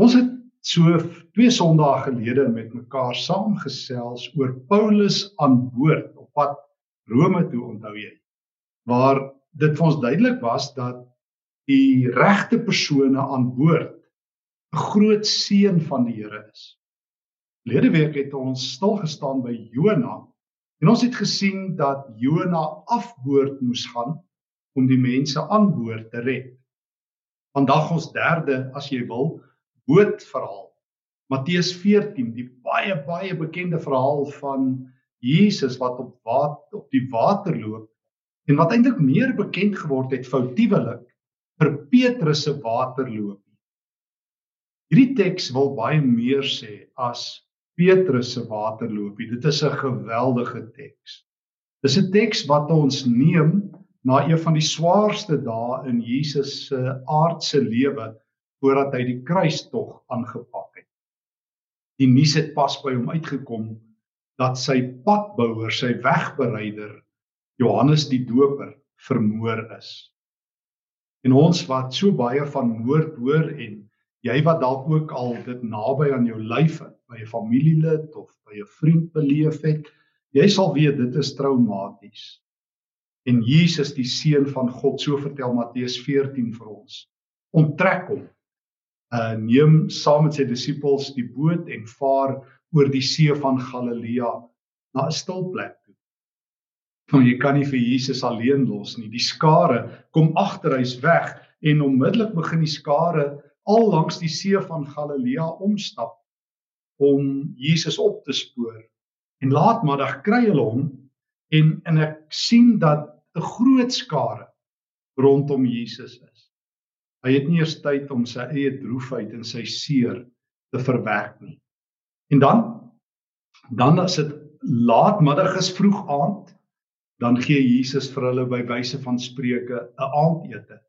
Ons het so twee Sondae gelede met mekaar saamgesels oor Paulus aan boord op pad Rome toe, onthou jy? Waar dit vir ons duidelik was dat die regte persone aan boord 'n groot seën van die Here is. Lede week het ons stil gestaan by Jona en ons het gesien dat Jona afboord moes gaan om die mense aan boord te red. Vandag ons derde, as jy wil, bootverhaal. Matteus 14, die baie baie bekende verhaal van Jesus wat op water op die water loop en wat eintlik meer bekend geword het foutiewelik vir Petrus se waterloop. Hierdie teks wil baie meer sê as Petrus se waterloop. Dit is 'n geweldige teks. Dis 'n teks wat ons neem na een van die swaarste dae in Jesus se aardse lewe voordat hy die kruistog aangepak het. Die nuus het pas by hom uitgekom dat sy padbouer, sy wegbereider Johannes die Doper vermoor is. En ons wat so baie van moord hoor en jy wat dalk ook al dit naby aan jou lyf by 'n familielid of by 'n vriend beleef het, jy sal weet dit is traumaties. En Jesus die seun van God, so vertel Matteus 14 vir ons, onttrek hom uh neem saam met sy disippels die boot en vaar oor die see van Galilea na 'n stil plek toe. Want jy kan nie vir Jesus alleen los nie. Die skare kom agterhuis weg en onmiddellik begin die skare al langs die see van Galilea omstap om Jesus op te spoor. En laatmiddag kry hulle hom en en ek sien dat 'n groot skare rondom Jesus is. Hy het nie eers tyd om sy eie droefheid en sy seer te verwerk nie. En dan dan as dit laatmiddag is vroeg aand, dan gee Jesus vir hulle by wyse van spreuke 'n aandete.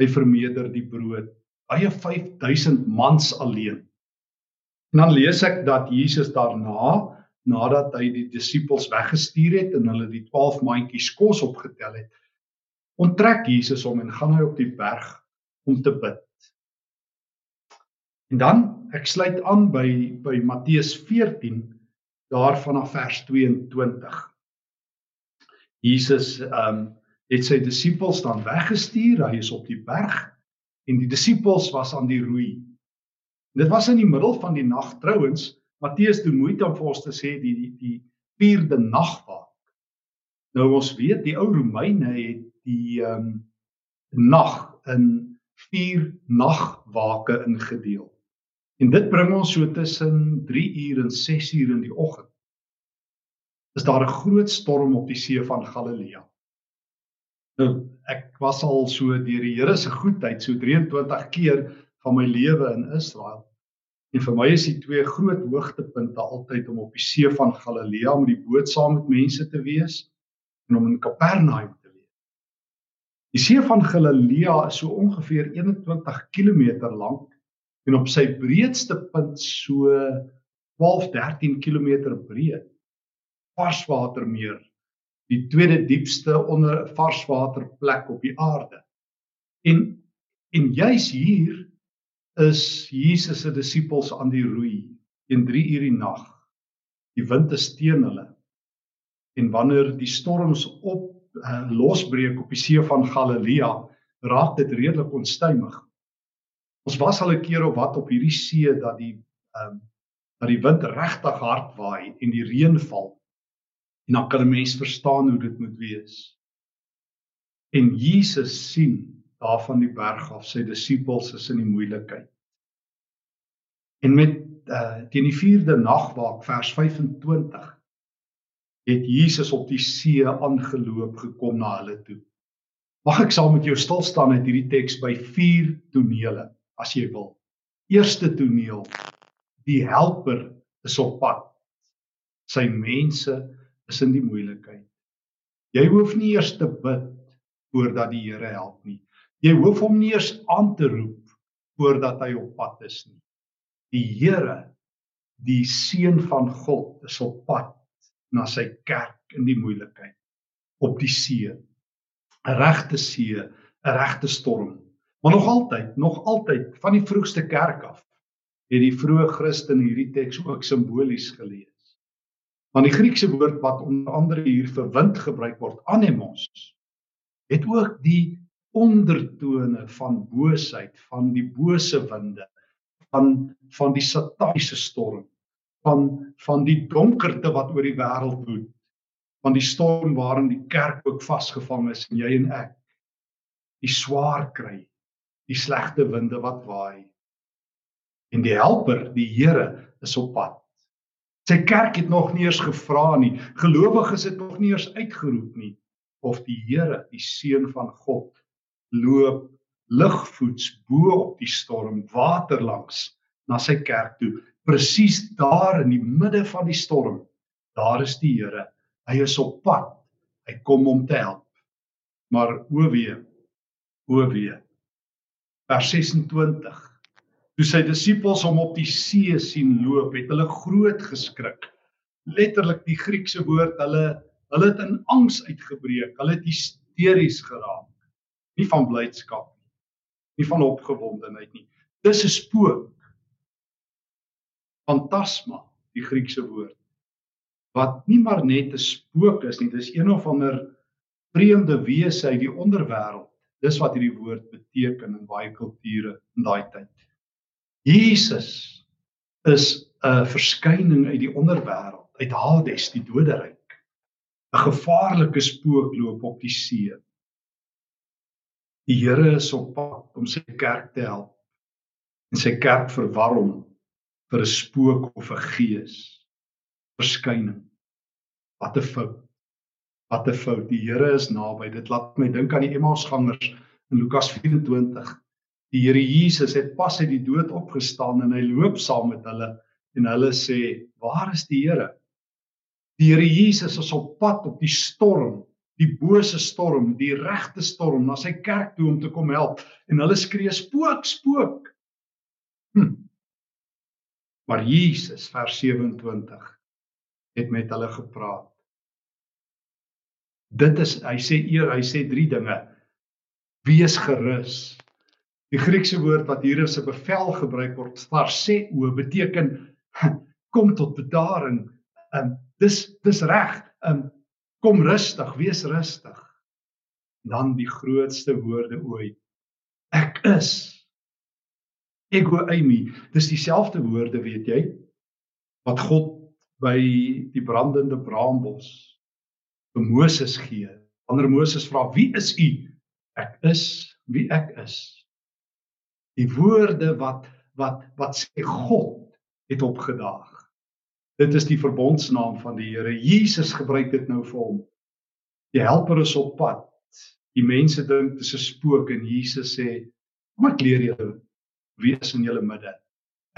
Hy vermeerder die brood. Baie 5000 mans alleen. En dan lees ek dat Jesus daarna, nadat hy die disippels weggestuur het en hulle die 12 mandjies kos opgetel het, onttrek Jesus hom en gaan hy op die berg om te bid. En dan ek sluit aan by by Matteus 14 daarvan af vers 22. Jesus ehm um, het sy disippels dan weggestuur, hy is op die berg en die disippels was aan die roei. En dit was in die middel van die nag trouens, Matteus doen moeite om vir ons te sê die die die vierde nagwaak. Nou ons weet die ou Romeine het die ehm um, nag in vier nagwake ingedeel. En dit bring ons so tussen 3 uur en 6 uur in die oggend. Is daar 'n groot storm op die see van Galilea. Nou, ek was al so deur die Here se goedheid so 23 keer van my lewe in Israel. En vir my is die twee groot hoogtepunte altyd om op die see van Galilea met die boot saam met mense te wees en om in Kapernaum Die see van Galilea is so ongeveer 21 km lank en op sy breedste punt so 12-13 km breed. Varswatermeer, die tweede diepste onder varswaterplek op die aarde. En en juis hier is Jesus se disippels aan die roei in 3 uur die nag. Die wind is teen hulle. En wanneer die storms op losbreek op die see van Galilea, raak dit redelik onstuimig. Ons was al 'n keer op wat op hierdie see dat die ehm um, dat die wind regtig hard waai en die reën val. En dan kan 'n mens verstaan hoe dit moet wees. En Jesus sien daar van die berg af sy disippels is in die moeilikheid. En met uh teen die 4de nagwaak vers 25 het Jesus op die see aangeloop gekom na hulle toe. Mag ek saam met jou stil staan uit hierdie teks by vier tonele as jy wil. Eerste toneel: Die helper is op pad. Sy mense is in die moeilikheid. Jy hoef nie eers te bid voordat die Here help nie. Jy hoef hom nie eers aan te roep voordat hy op pad is nie. Die Here, die seun van God, is op pad na sy kerk in die moeilikheid. Op die see. 'n regte see 'n regte storm. Maar nog altyd nog altyd van die vroegste kerk af het die vroeë Christene hierdie teks ook simbolies gelees. Want die Griekse woord wat onder andere hier vir wind gebruik word, anemos, het ook die ondertone van boosheid, van die bose winde, van van die sataniese storm, van van die donkerte wat oor die wêreld woed, van die storm waarin die kerk ook vasgevang is en jy en ek die swaar kry, die slegte winde wat waai. En die helper, die Here, is op pad. Sy kerk het nog nie eens gevra nie. Gelowiges het nog nie eens uitgeroep nie of die Here, die seun van God, loop ligvoets bo op die storm waterlangs na sy kerk toe. Presies daar in die midde van die storm, daar is die Here. Hy is op pad. Hy kom om te help. Maar o wee, o wee. Vers 26 Toe sy disippels hom op die see sien loop, het hulle groot geskrik. Letterlik die Griekse woord, hulle hulle het in angs uitgebreek. Hulle het hysteries geraak. Nie van blydskap nie, nie van opgewondenheid nie. Dis 'n spook. Fantasma, die Griekse woord. Wat nie maar net 'n spook is nie, dis een of ander vreemde wese uit die onderwêreld. Dis wat hierdie woord beteken in baie kulture in daai tyd. Jesus is 'n verskyning uit die onderwêreld, uit Hades, die doderyk. 'n Gevaarlike spook loop op die see. Die Here is op pad om sy kerk te help en sy kerk verwarm vir 'n spook of 'n gees verskyning. Wat 'n fout. Wat 'n fout. Die Here is naby. Dit laat my dink aan die Emmausgangers in Lukas 24 Die Here Jesus het pas uit die dood opgestaan en hy loop saam met hulle en hulle sê, "Waar is die Here?" Die Here Jesus is op pad op die storm, die bose storm, die regte storm na sy kerk toe om te kom help en hulle skree, "Spook, spook!" Hm. Maar Jesus vers 27 het met hulle gepraat. Dit is hy sê eer, hy sê drie dinge. Wees gerus. Die Griekse woord wat hier as 'n bevel gebruik word, starseo, beteken kom tot bedaring. Um dis dis reg. Um kom rustig, wees rustig. Dan die grootste woorde ooit. Ek is. Ego eimi. Dis dieselfde woorde, weet jy, wat God by die brandende braambos vir Moses gee. Wanneer Moses vra, "Wie is u?" Ek is wie ek is die woorde wat wat wat sê God het opgedaag. Dit is die verbondsnaam van die Here. Jesus gebruik dit nou vir hom. Die helper is op pad. Die mense dink dit is 'n spook en Jesus sê: "Kom ek leer julle wie is in julle midde.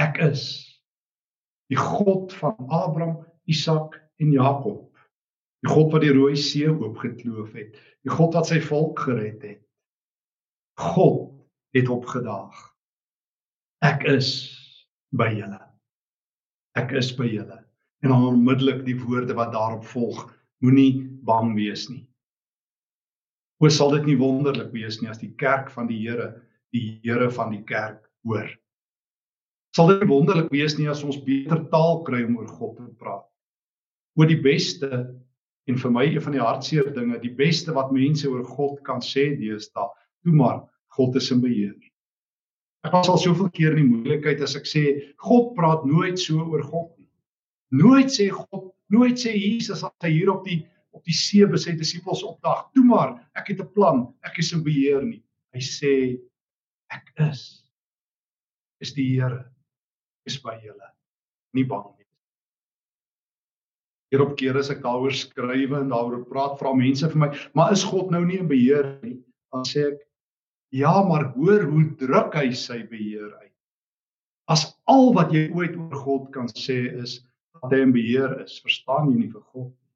Ek is die God van Abraham, Isak en Jakob. Die God wat die Rooi See oopgekloof het, die God wat sy volk gered het. God het opgedaag. Ek is by julle. Ek is by julle. En dan onmiddellik die woorde wat daarop volg, moenie bang wees nie. Hoe sal dit nie wonderlik wees nie as die kerk van die Here, die Here van die kerk hoor. Sal dit wonderlik wees nie as ons beter taal kry om oor God te praat. Oor die beste en vir my een van die hartseer dinge, die beste wat mense oor God kan sê deesdae, toe maar God is in beheer. Ek was al soveel keer in die moeilikheid as ek sê God praat nooit so oor God nie. Nooit sê God, nooit sê Jesus as hy hier op die op die see by sy disippels opdag, toe maar, ek het 'n plan, ek is in beheer nie. Hy sê ek is is die Here is by julle. Nie bang nie. Hier op keer as ek daaroor skrywe en daaroor praat, vra mense vir my, maar is God nou nie in beheer nie? Dan sê ek Ja, maar hoor hoe druk hy sy beheer uit. As al wat jy ooit oor God kan sê is dat hy in beheer is, verstaan jy nie vir God nie.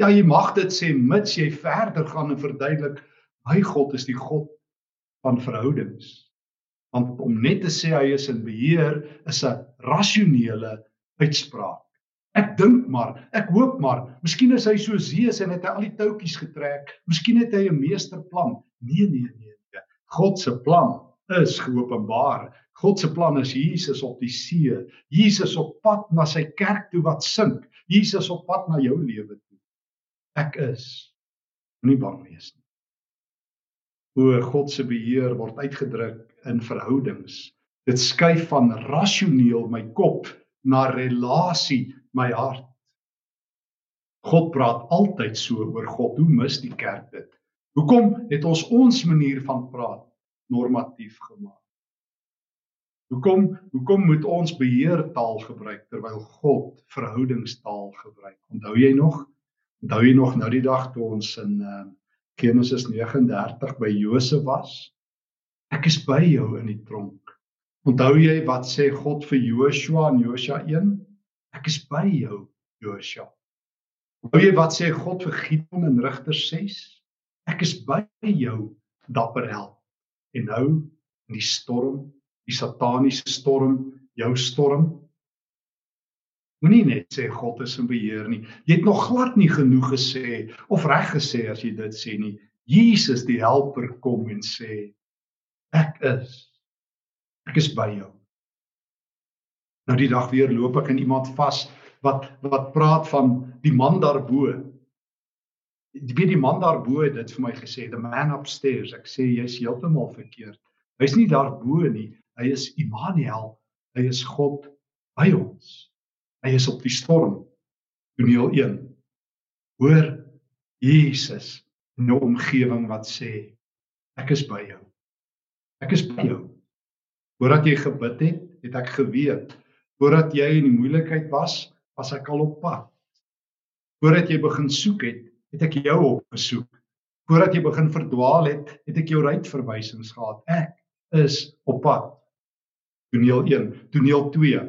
Ja, jy mag dit sê mits jy verder gaan en verduidelik, my God is die God van verhoudings. Want om net te sê hy is in beheer is 'n rasionele uitspraak. Ek dink maar, ek hoop maar, miskien is hy so Zeus en het hy al die toutjies getrek. Miskien het hy 'n meesterplan. Nee, nee, nee. God se plan is geopenbaar. God se plan is Jesus op die see, Jesus op pad na sy kerk toe wat sink, Jesus op pad na jou lewe toe. Ek is moenie bang wees nie. Hoe God se beheer word uitgedruk in verhoudings. Dit skuif van rasioneel my kop na relasie my hart. God praat altyd so oor God. Hoe mis die kerk dit? Hoekom het ons ons manier van praat normatief gemaak? Hoekom hoekom moet ons beheertaal gebruik terwyl God verhoudingstaal gebruik? Onthou jy nog? Onthou jy nog nou die dag toe ons in uh, Genesis 39 by Josef was? Ek is by jou in die tronk. Onthou jy wat sê God vir Joshua in Josua 1? Ek is by jou, Joshua. Onthou jy wat sê God vir Gideon in Rigters 6? Ek is by jou, dapper held. En nou in die storm die sataniese storm, jou storm. Moenie net sê God is in beheer nie. Jy het nog glad nie genoeg gesê of reg gesê as jy dit sê nie. Jesus die helper kom en sê is ek is by jou. Nou die dag weer loop ek in iemand vas wat wat praat van die man daarbo. Jy weet die man daarbo het dit vir my gesê, the man upstairs. Ek sê jy's heeltemal verkeerd. Hy's nie daarbo nie. Hy is Immanuel. Hy is God by ons. Hy is op die storm. Toneel 1. Hoor Jesus in 'n omgewing wat sê ek is by jou. Ek is by jou. Voordat jy gebid het, het ek geweet. Voordat jy in die moeilikheid was, was ek al op pad. Voordat jy begin soek het, het ek jou opgesoek. Voordat jy begin verdwaal het, het ek jou ruitverwysings gehad. Ek is op pad. Toneel 1, toneel 2,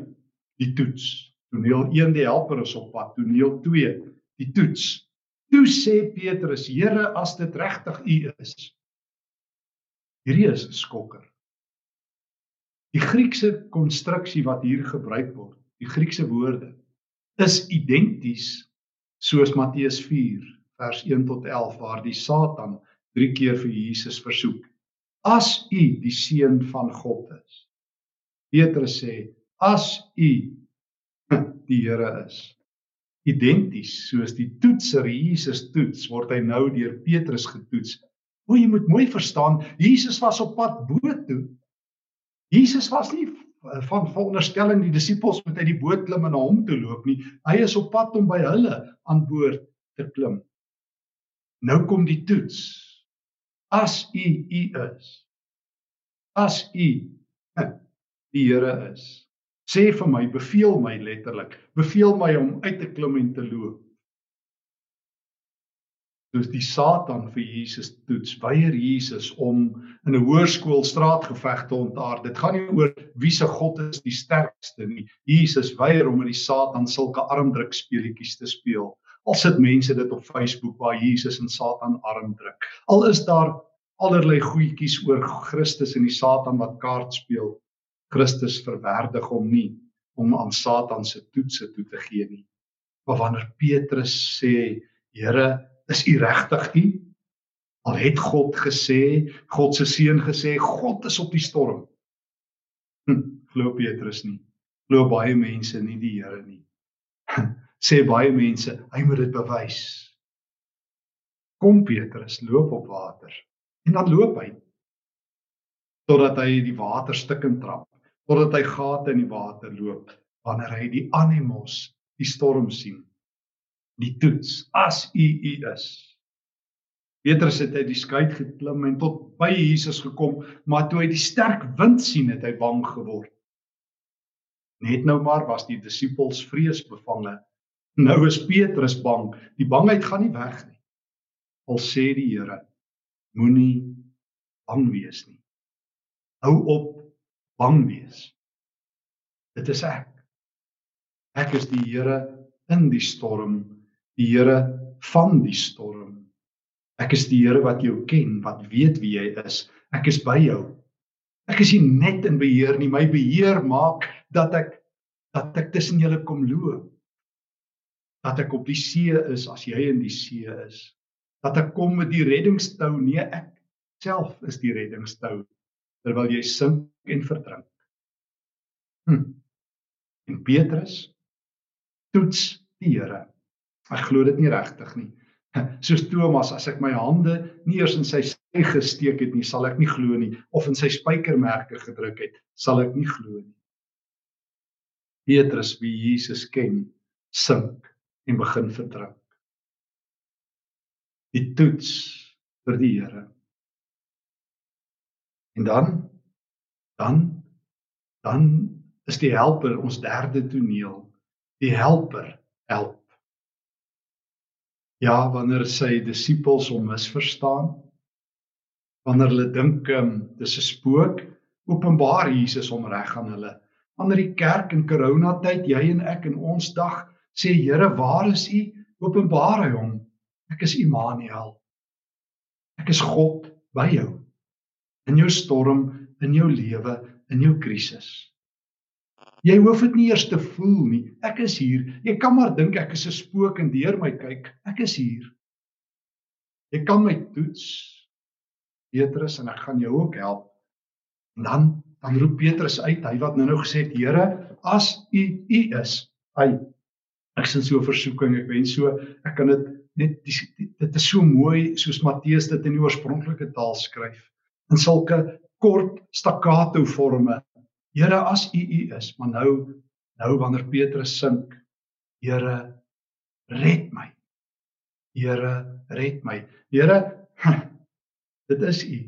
die toets. Toneel 1 die helper is op pad. Toneel 2, die toets. Toe sê Petrus: "Here, as dit regtig U is." Hierdie is 'n skokker. Die Griekse konstruksie wat hier gebruik word, die Griekse woorde is identies soos Matteus 4 vers 1 tot 11 waar die Satan 3 keer vir Jesus versoek: "As U die seun van God is, Petrus sê as u die Here is identies soos die toetser Jesus toets word hy nou deur Petrus getoets. O jy moet mooi verstaan, Jesus was op pad boot toe. Jesus was nie van veronderstelling die disippels moet uit die boot klim en na hom toe loop nie. Hy is op pad om by hulle aan boord te klim. Nou kom die toets. As u u is. As u die Here is. Sê vir my, beveel my letterlik, beveel my om uit te klim en te loop. Soos die Satan vir Jesus toets, weier Jesus om in 'n hoërskool straatgeveg te ontaar. Dit gaan nie oor wie se God is die sterkste nie. Jesus weier om met die Satan sulke armdruk speletjies te speel. Al sit mense dit op Facebook waar Jesus en Satan armdruk. Al is daar allerlei goetjies oor Christus en die Satan wat kaart speel. Christus verwerdig hom nie om aan Satan se toetse toe te gee nie. Maar wanneer Petrus sê, Here, is U regtig U? Al het God gesê, God se seun gesê, God is op die storm. Hm, glo Petrus nie. Glo baie mense nie die Here nie. sê baie mense, hy moet dit bewys. Kom Petrus, loop op water. En dan loop hy totdat hy die water stukkend trap totdat hy gate in die water loop wanneer hy die animos die storm sien die toets as u u is. Petrus het uit die skei geklim en tot by Jesus gekom maar toe hy die sterk wind sien het hy bang geword. Net nou maar was die disippels vreesbevange. Nou is Petrus bang. Die bangheid gaan nie weg nie. Al sê die Here moenie bang wees nie. Hou op bang wees. Dit is ek. Ek is die Here in die storm, die Here van die storm. Ek is die Here wat jou ken, wat weet wie jy is. Ek is by jou. Ek is nie net in beheer nie, my beheer maak dat ek dat ek tussen julle kom loop. Dat ek op die see is as jy in die see is. Dat ek kom met die reddingstou, nee ek self is die reddingstou terwyl jy sink en verdrink. Hm. En Petrus toets die Here. Ek glo dit nie regtig nie. Soos Thomas, as ek my hande nie eers in sy sy gesteek het nie, sal ek nie glo nie, of in sy spykermerke gedruk het, sal ek nie glo nie. Petrus wie Jesus ken, sink en begin verdrink. Die toets vir die Here. En dan dan dan is die helper ons derde toneel. Die helper help. Ja, wanneer sy disippels hom misverstaan, wanneer hulle dink um, dis 'n spook, openbaar Jesus hom reg aan hulle. Wanneer die kerk in corona tyd, jy en ek in ons dag sê Here, waar is U? Openbaar hy hom. Ek is Immanuel. Ek is God by jou. In jou storm, in jou lewe, in jou krisis. Jy hoef dit nie eers te voel nie. Ek is hier. Jy kan maar dink ek is 'n spook en deur my kyk. Ek is hier. Jy kan my toets. Petrus en ek gaan jou ook help. En dan dan roep Petrus uit, hy wat nou-nou gesê het, Here, as U U is, hy ek sien so 'n versoeking, ek wens so ek kan dit net dit is so mooi soos Matteus dit in die oorspronklike taal skryf in sulke kort staccato forme. Here as U U is, maar nou nou wanneer Petrus sink, Here red my. Here red my. Here dit is U.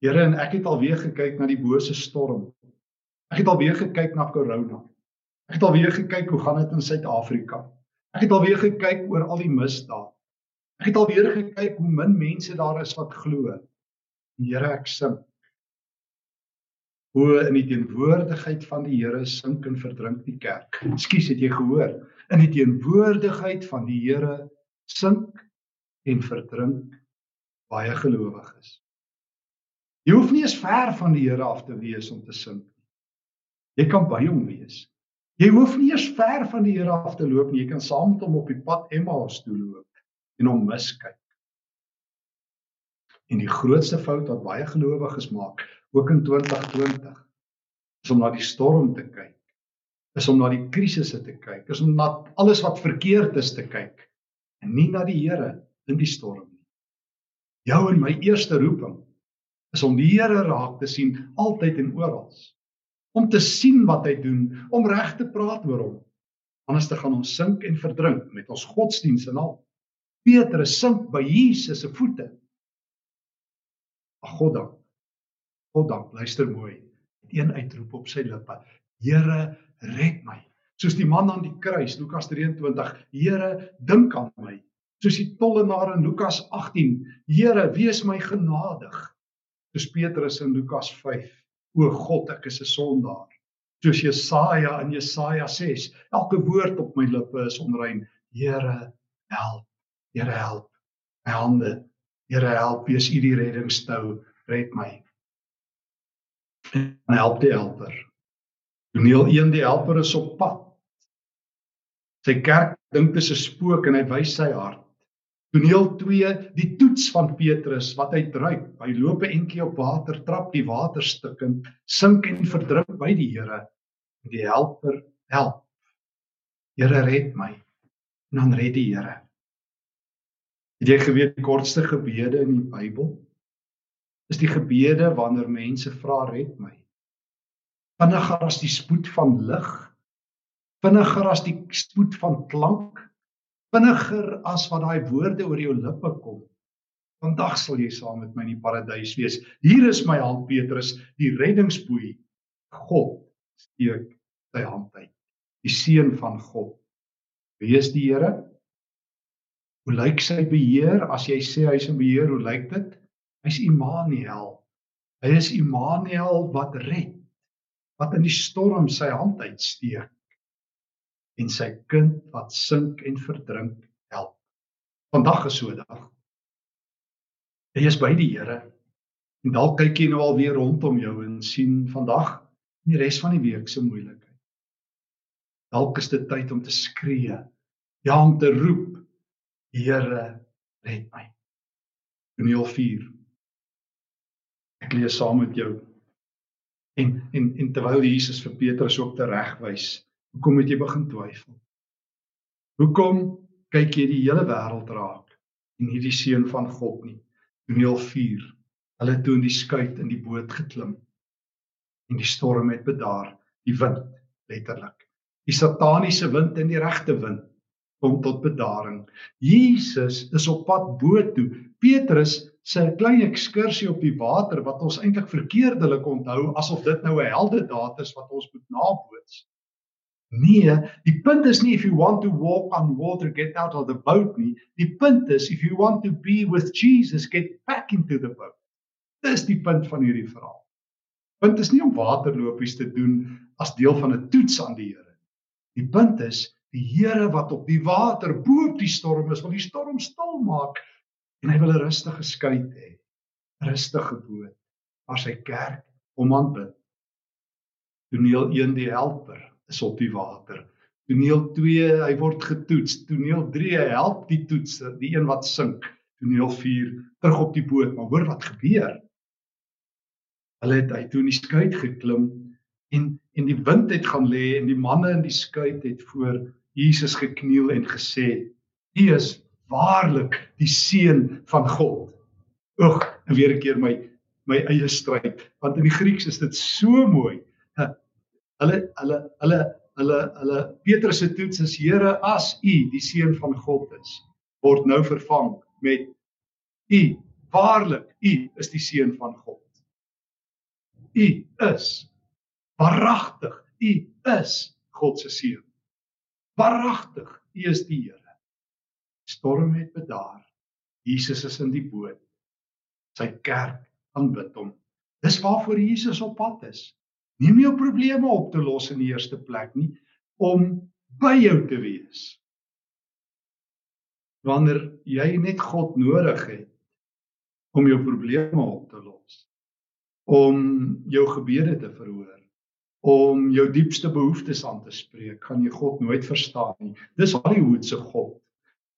Here en ek het alweer gekyk na die bose storm. Ek het alweer gekyk na corona. Ek het alweer gekyk hoe gaan dit in Suid-Afrika. Ek het alweer gekyk oor al die misdaad. Ek het alweer gekyk hoe min mense daar is wat glo. Here, ek sink. Hoe in die teenwoordigheid van die Here sink en verdrink die kerk. Ekskuus, het jy gehoor? In die teenwoordigheid van die Here sink en verdrink baie gelowiges. Jy hoef nie eens ver van die Here af te wees om te sink nie. Jy kan by hom wees. Jy hoef nie eers ver van die Here af te loop nie. Jy kan saam met hom op die pad Emmaus toe loop en hom miskyk. En die grootste fout wat baie gelowiges maak, ook in 2020, is om na die storm te kyk. Is om na die krisisse te kyk, is om na alles wat verkeerd is te kyk en nie na die Here in die storm nie. Jou en my eerste roeping is om die Here raak te sien altyd en oral om te sien wat hy doen, om reg te praat oor hom. Anders te gaan ons sink en verdrink met ons godsdienst en al. Petrus sink by Jesus se voete. God dank. God dank, luister mooi. Met een uitroep op sy lippe. Here, red my. Soos die man aan die kruis, Lukas 23. Here, dink aan my. Soos die tollenaar in Lukas 18. Here, wees my genadig. Soos Petrus in Lukas 5 O God, ek is 'n sondaar. Soos Jesaja in Jesaja 6, elke woord op my lippe is onrein. Here, help. Here, help. My hande. Here, help, wees U die reddingstou, red my. En help die helper. Toneel 1 die helper is op pad. Sy kerk dink dit is 'n spook en hy wys sy hart. Toneel 2 die toets van Petrus wat hy druip. Hy loop 'n entjie op water, trap die water stukkend, sink en verdrink by die Here. Die helper help. Here red my. En dan red die Here. Het jy geweet die kortste gebede in die Bybel is die gebede wanneer mense vra red my. Vinniger as die spoed van lig, vinniger as die spoed van klank, vinniger as wat daai woorde oor jou lippe kom. Vandag sal jy saam met my in die paradys wees. Hier is my hand Petrus, die reddingsboei. God steek sy hand uit. Die seun van God. Wie is die Here? Hoe lyk sy beheer? As jy sê hy's 'n beheer, hoe lyk dit? Hy's Immanuel. Hy is Immanuel wat red. Wat in die storm sy hand uitsteek en sy kind wat sink en verdrink help. Vandag is so 'n dag. Jy is by die Here. En dalk kyk jy nou al weer rondom jou en sien vandag en die res van die week se moeilikheid. Dalk is dit tyd om te skree, ja om te roep, Here, red my. Toneel 4. Ek lees saam met jou En en en terwyl Jesus vir Petrus ook teregwys, hoekom het jy begin twyfel? Hoekom kyk jy die hele wêreld raak en nie die seun van God nie? Toneel 4. Hulle toe in die skuit in die boot geklim en die storm het bedaar, die wind letterlik. Die sataniese wind en die regte wind kom tot bedaring. Jesus is op pad boot toe. Petrus se klein ekskursie op die water wat ons eintlik verkeerdelik onthou asof dit nou 'n heldedaad is wat ons moet naboots. Nee, die punt is nie if you want to walk on water get out of the boat nie. Die punt is if you want to be with Jesus get back into the boat. Dis die punt van hierdie verhaal. Punt is nie om waterlopies te doen as deel van 'n toets aan die Here. Die punt is die Here wat op die water bo op die storm is, wil die storm stil maak en hy wil 'n rustige skuit hê. Rustige boot waar sy kerk hom aanbid. Toneel 1 die helper is op die water. Toneel 2 hy word getoets. Toneel 3 hy help die toetser, die een wat sink. Toneel 4 terug op die boot, maar hoor wat gebeur. Hulle het uit toe in die skuit geklim en en die wind het gaan lê en die manne in die skuit het voor Jesus gekniel en gesê: "U is waarlik die seun van God. Oeg, en weer 'n keer my my eie stryd, want in die Grieks is dit so mooi. Hulle hulle hulle hulle hulle Petrus se toets is Here as U die seun van God is, word nou vervang met U waarlik U is die seun van God. U is waaragtig, U is God se seun. Waaragtig, U is die Here storm het bedaar. Jesus is in die boot. Sy kerk aanbid hom. Dis waarvoor Jesus op pad is. Nie om jou probleme op te los in die eerste plek nie, om by jou te wees. Wanneer jy net God nodig het om jou probleme op te los, om jou gebede te verhoor, om jou diepste behoeftes aan te spreek, gaan jy God nooit verstaan nie. Dis Hollywood se God.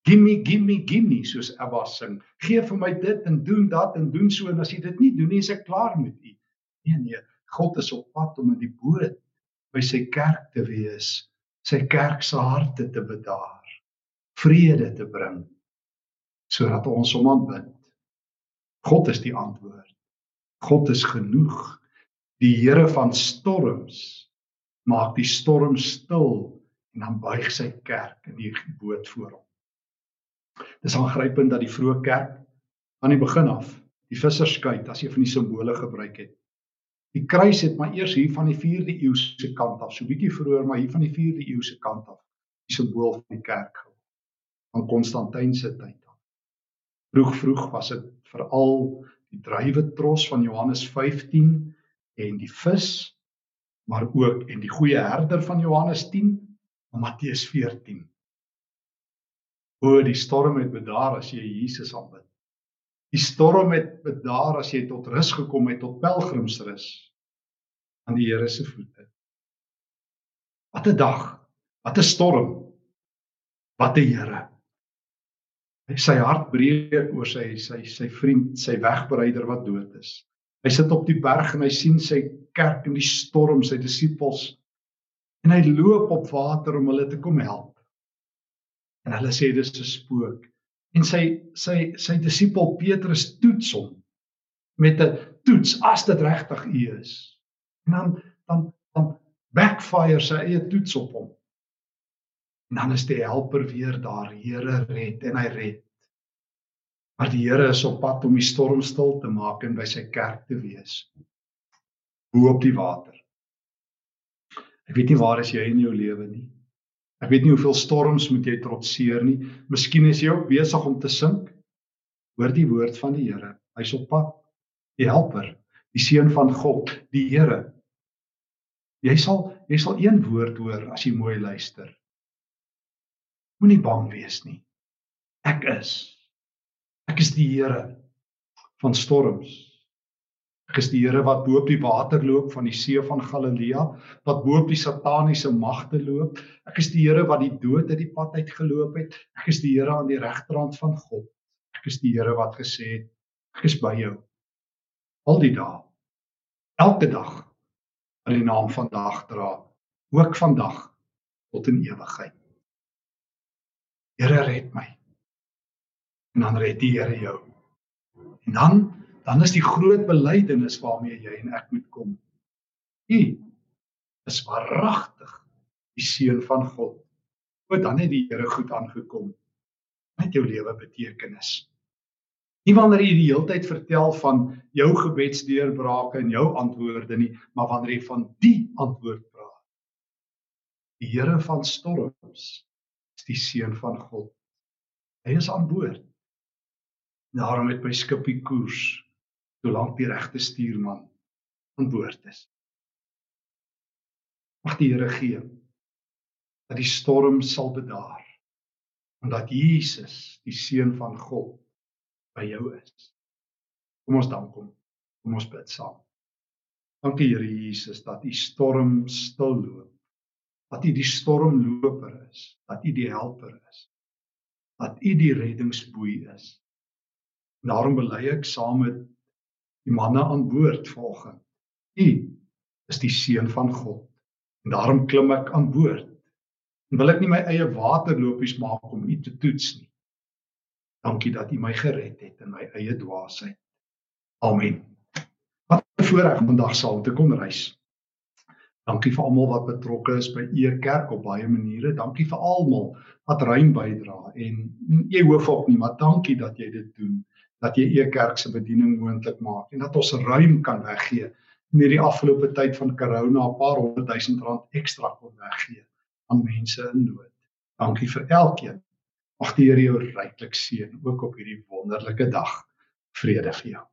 Gimme gimme gimme soos Abba sing. Gee vir my dit en doen dat en doen so en as jy dit nie doen nie, is ek klaar met u. Nee nee, God is op pad om in die boot by sy kerk te wees, sy kerk se harte te bedaar, vrede te bring sodat ons hom aanbid. God is die antwoord. God is genoeg. Die Here van storms maak die storm stil en dan buig sy kerk in die boot voor hom. Dis aangrypend dat die vroeë kerk aan die begin af die visserskuit as jy van die simbole gebruik het. Die kruis het maar eers hier van die 4de eeu se kant af, so bietjie vroeër maar hier van die 4de eeu se kant af, die simbool van die kerk van Konstantin se tyd af. Vroeg vroeg was dit veral die druiwetros van Johannes 15 en die vis maar ook en die goeie herder van Johannes 10 en Matteus 14 O, die storm het bedaar as jy Jesus aanbid. Die storm het bedaar as jy tot rus gekom het, tot pelgrimsrus aan die Here se voete. Wat 'n dag, wat 'n storm. Wat 'n Here. Sy hart breek oor sy sy sy vriend, sy wegbereider wat dood is. Hy sit op die berg en hy sien sy kerk in die storm, sy disippels en hy loop op water om hulle te kom help en hulle sê dis 'n spook. En sy sy sy disipel Petrus toets hom met 'n toets as dit regtig u is. En dan dan dan backfire sy eie toets op hom. En dan is die helper weer daar, Here red en hy red. Maar die Here is op pad om die storm stil te maak en by sy kerk te wees. Bo op die water. Ek weet nie waar is jy in jou lewe nie. Ek weet nie hoeveel storms moet jy trotseer nie. Miskien is jy ook besig om te sink. Hoor die woord van die Here. Hy's op pad. Die helper, die seun van God, die Here. Jy sal jy sal een woord hoor as jy mooi luister. Moenie bang wees nie. Ek is. Ek is die Here van storms. Ek is die Here wat bo op die water loop van die see van Galilea, wat bo op die sataniese magte loop. Ek is die Here wat die dood uit die pad uit geloop het. Ek is die Here aan die regterrand van God. Ek is die Here wat gesê het, ek is by jou al die dae. Elke dag wat die naam vandag dra, ook vandag tot in ewigheid. Here red my. En dan red die Here jou. En dan dan is die groot belydenis waarmee jy en ek moet kom. U is waaragtig die seun van God. O dan het die Here goed aangekom met jou lewe betekenis. Nie wanneer jy die hele tyd vertel van jou gebedsdeurbrake en jou antwoorde nie, maar wanneer jy van die antwoord praat. Die Here van storms is die seun van God. Hy is aan boord. Daarom het my skipie koers solank die regte stuurman aan boord is. Mag die Here gee dat die storm sal bedaar omdat Jesus, die seun van God, by jou is. Kom ons dank hom. Kom ons bid saam. Dankie Here Jesus dat U storm stil loop. Dat U die stormloper is, dat U die helper is. Dat U die reddingsboei is. Daarom bely ek saam met die manne aan boord volgens. U is die seun van God. En daarom klim ek aan boord. En wil ek nie my eie waterlopies maak om U te toets nie. Dankie dat U my gered het in my eie dwaasheid. Amen. Wat 'n voorreg vandag saam te kon reis. Dankie vir almal wat betrokke is by U kerk op baie maniere. Dankie vir almal wat ruim bydra en jy hoef op nie, maar dankie dat jy dit doen dat jy e kerk se bediening moontlik maak en dat ons ruim kan weggee in hierdie afgelope tyd van corona 'n paar honderd duisend rand ekstra kon weggee aan mense in nood. Dankie vir elkeen. Mag die Here jou ryklik seën ook op hierdie wonderlike dag. Vrede vir jou.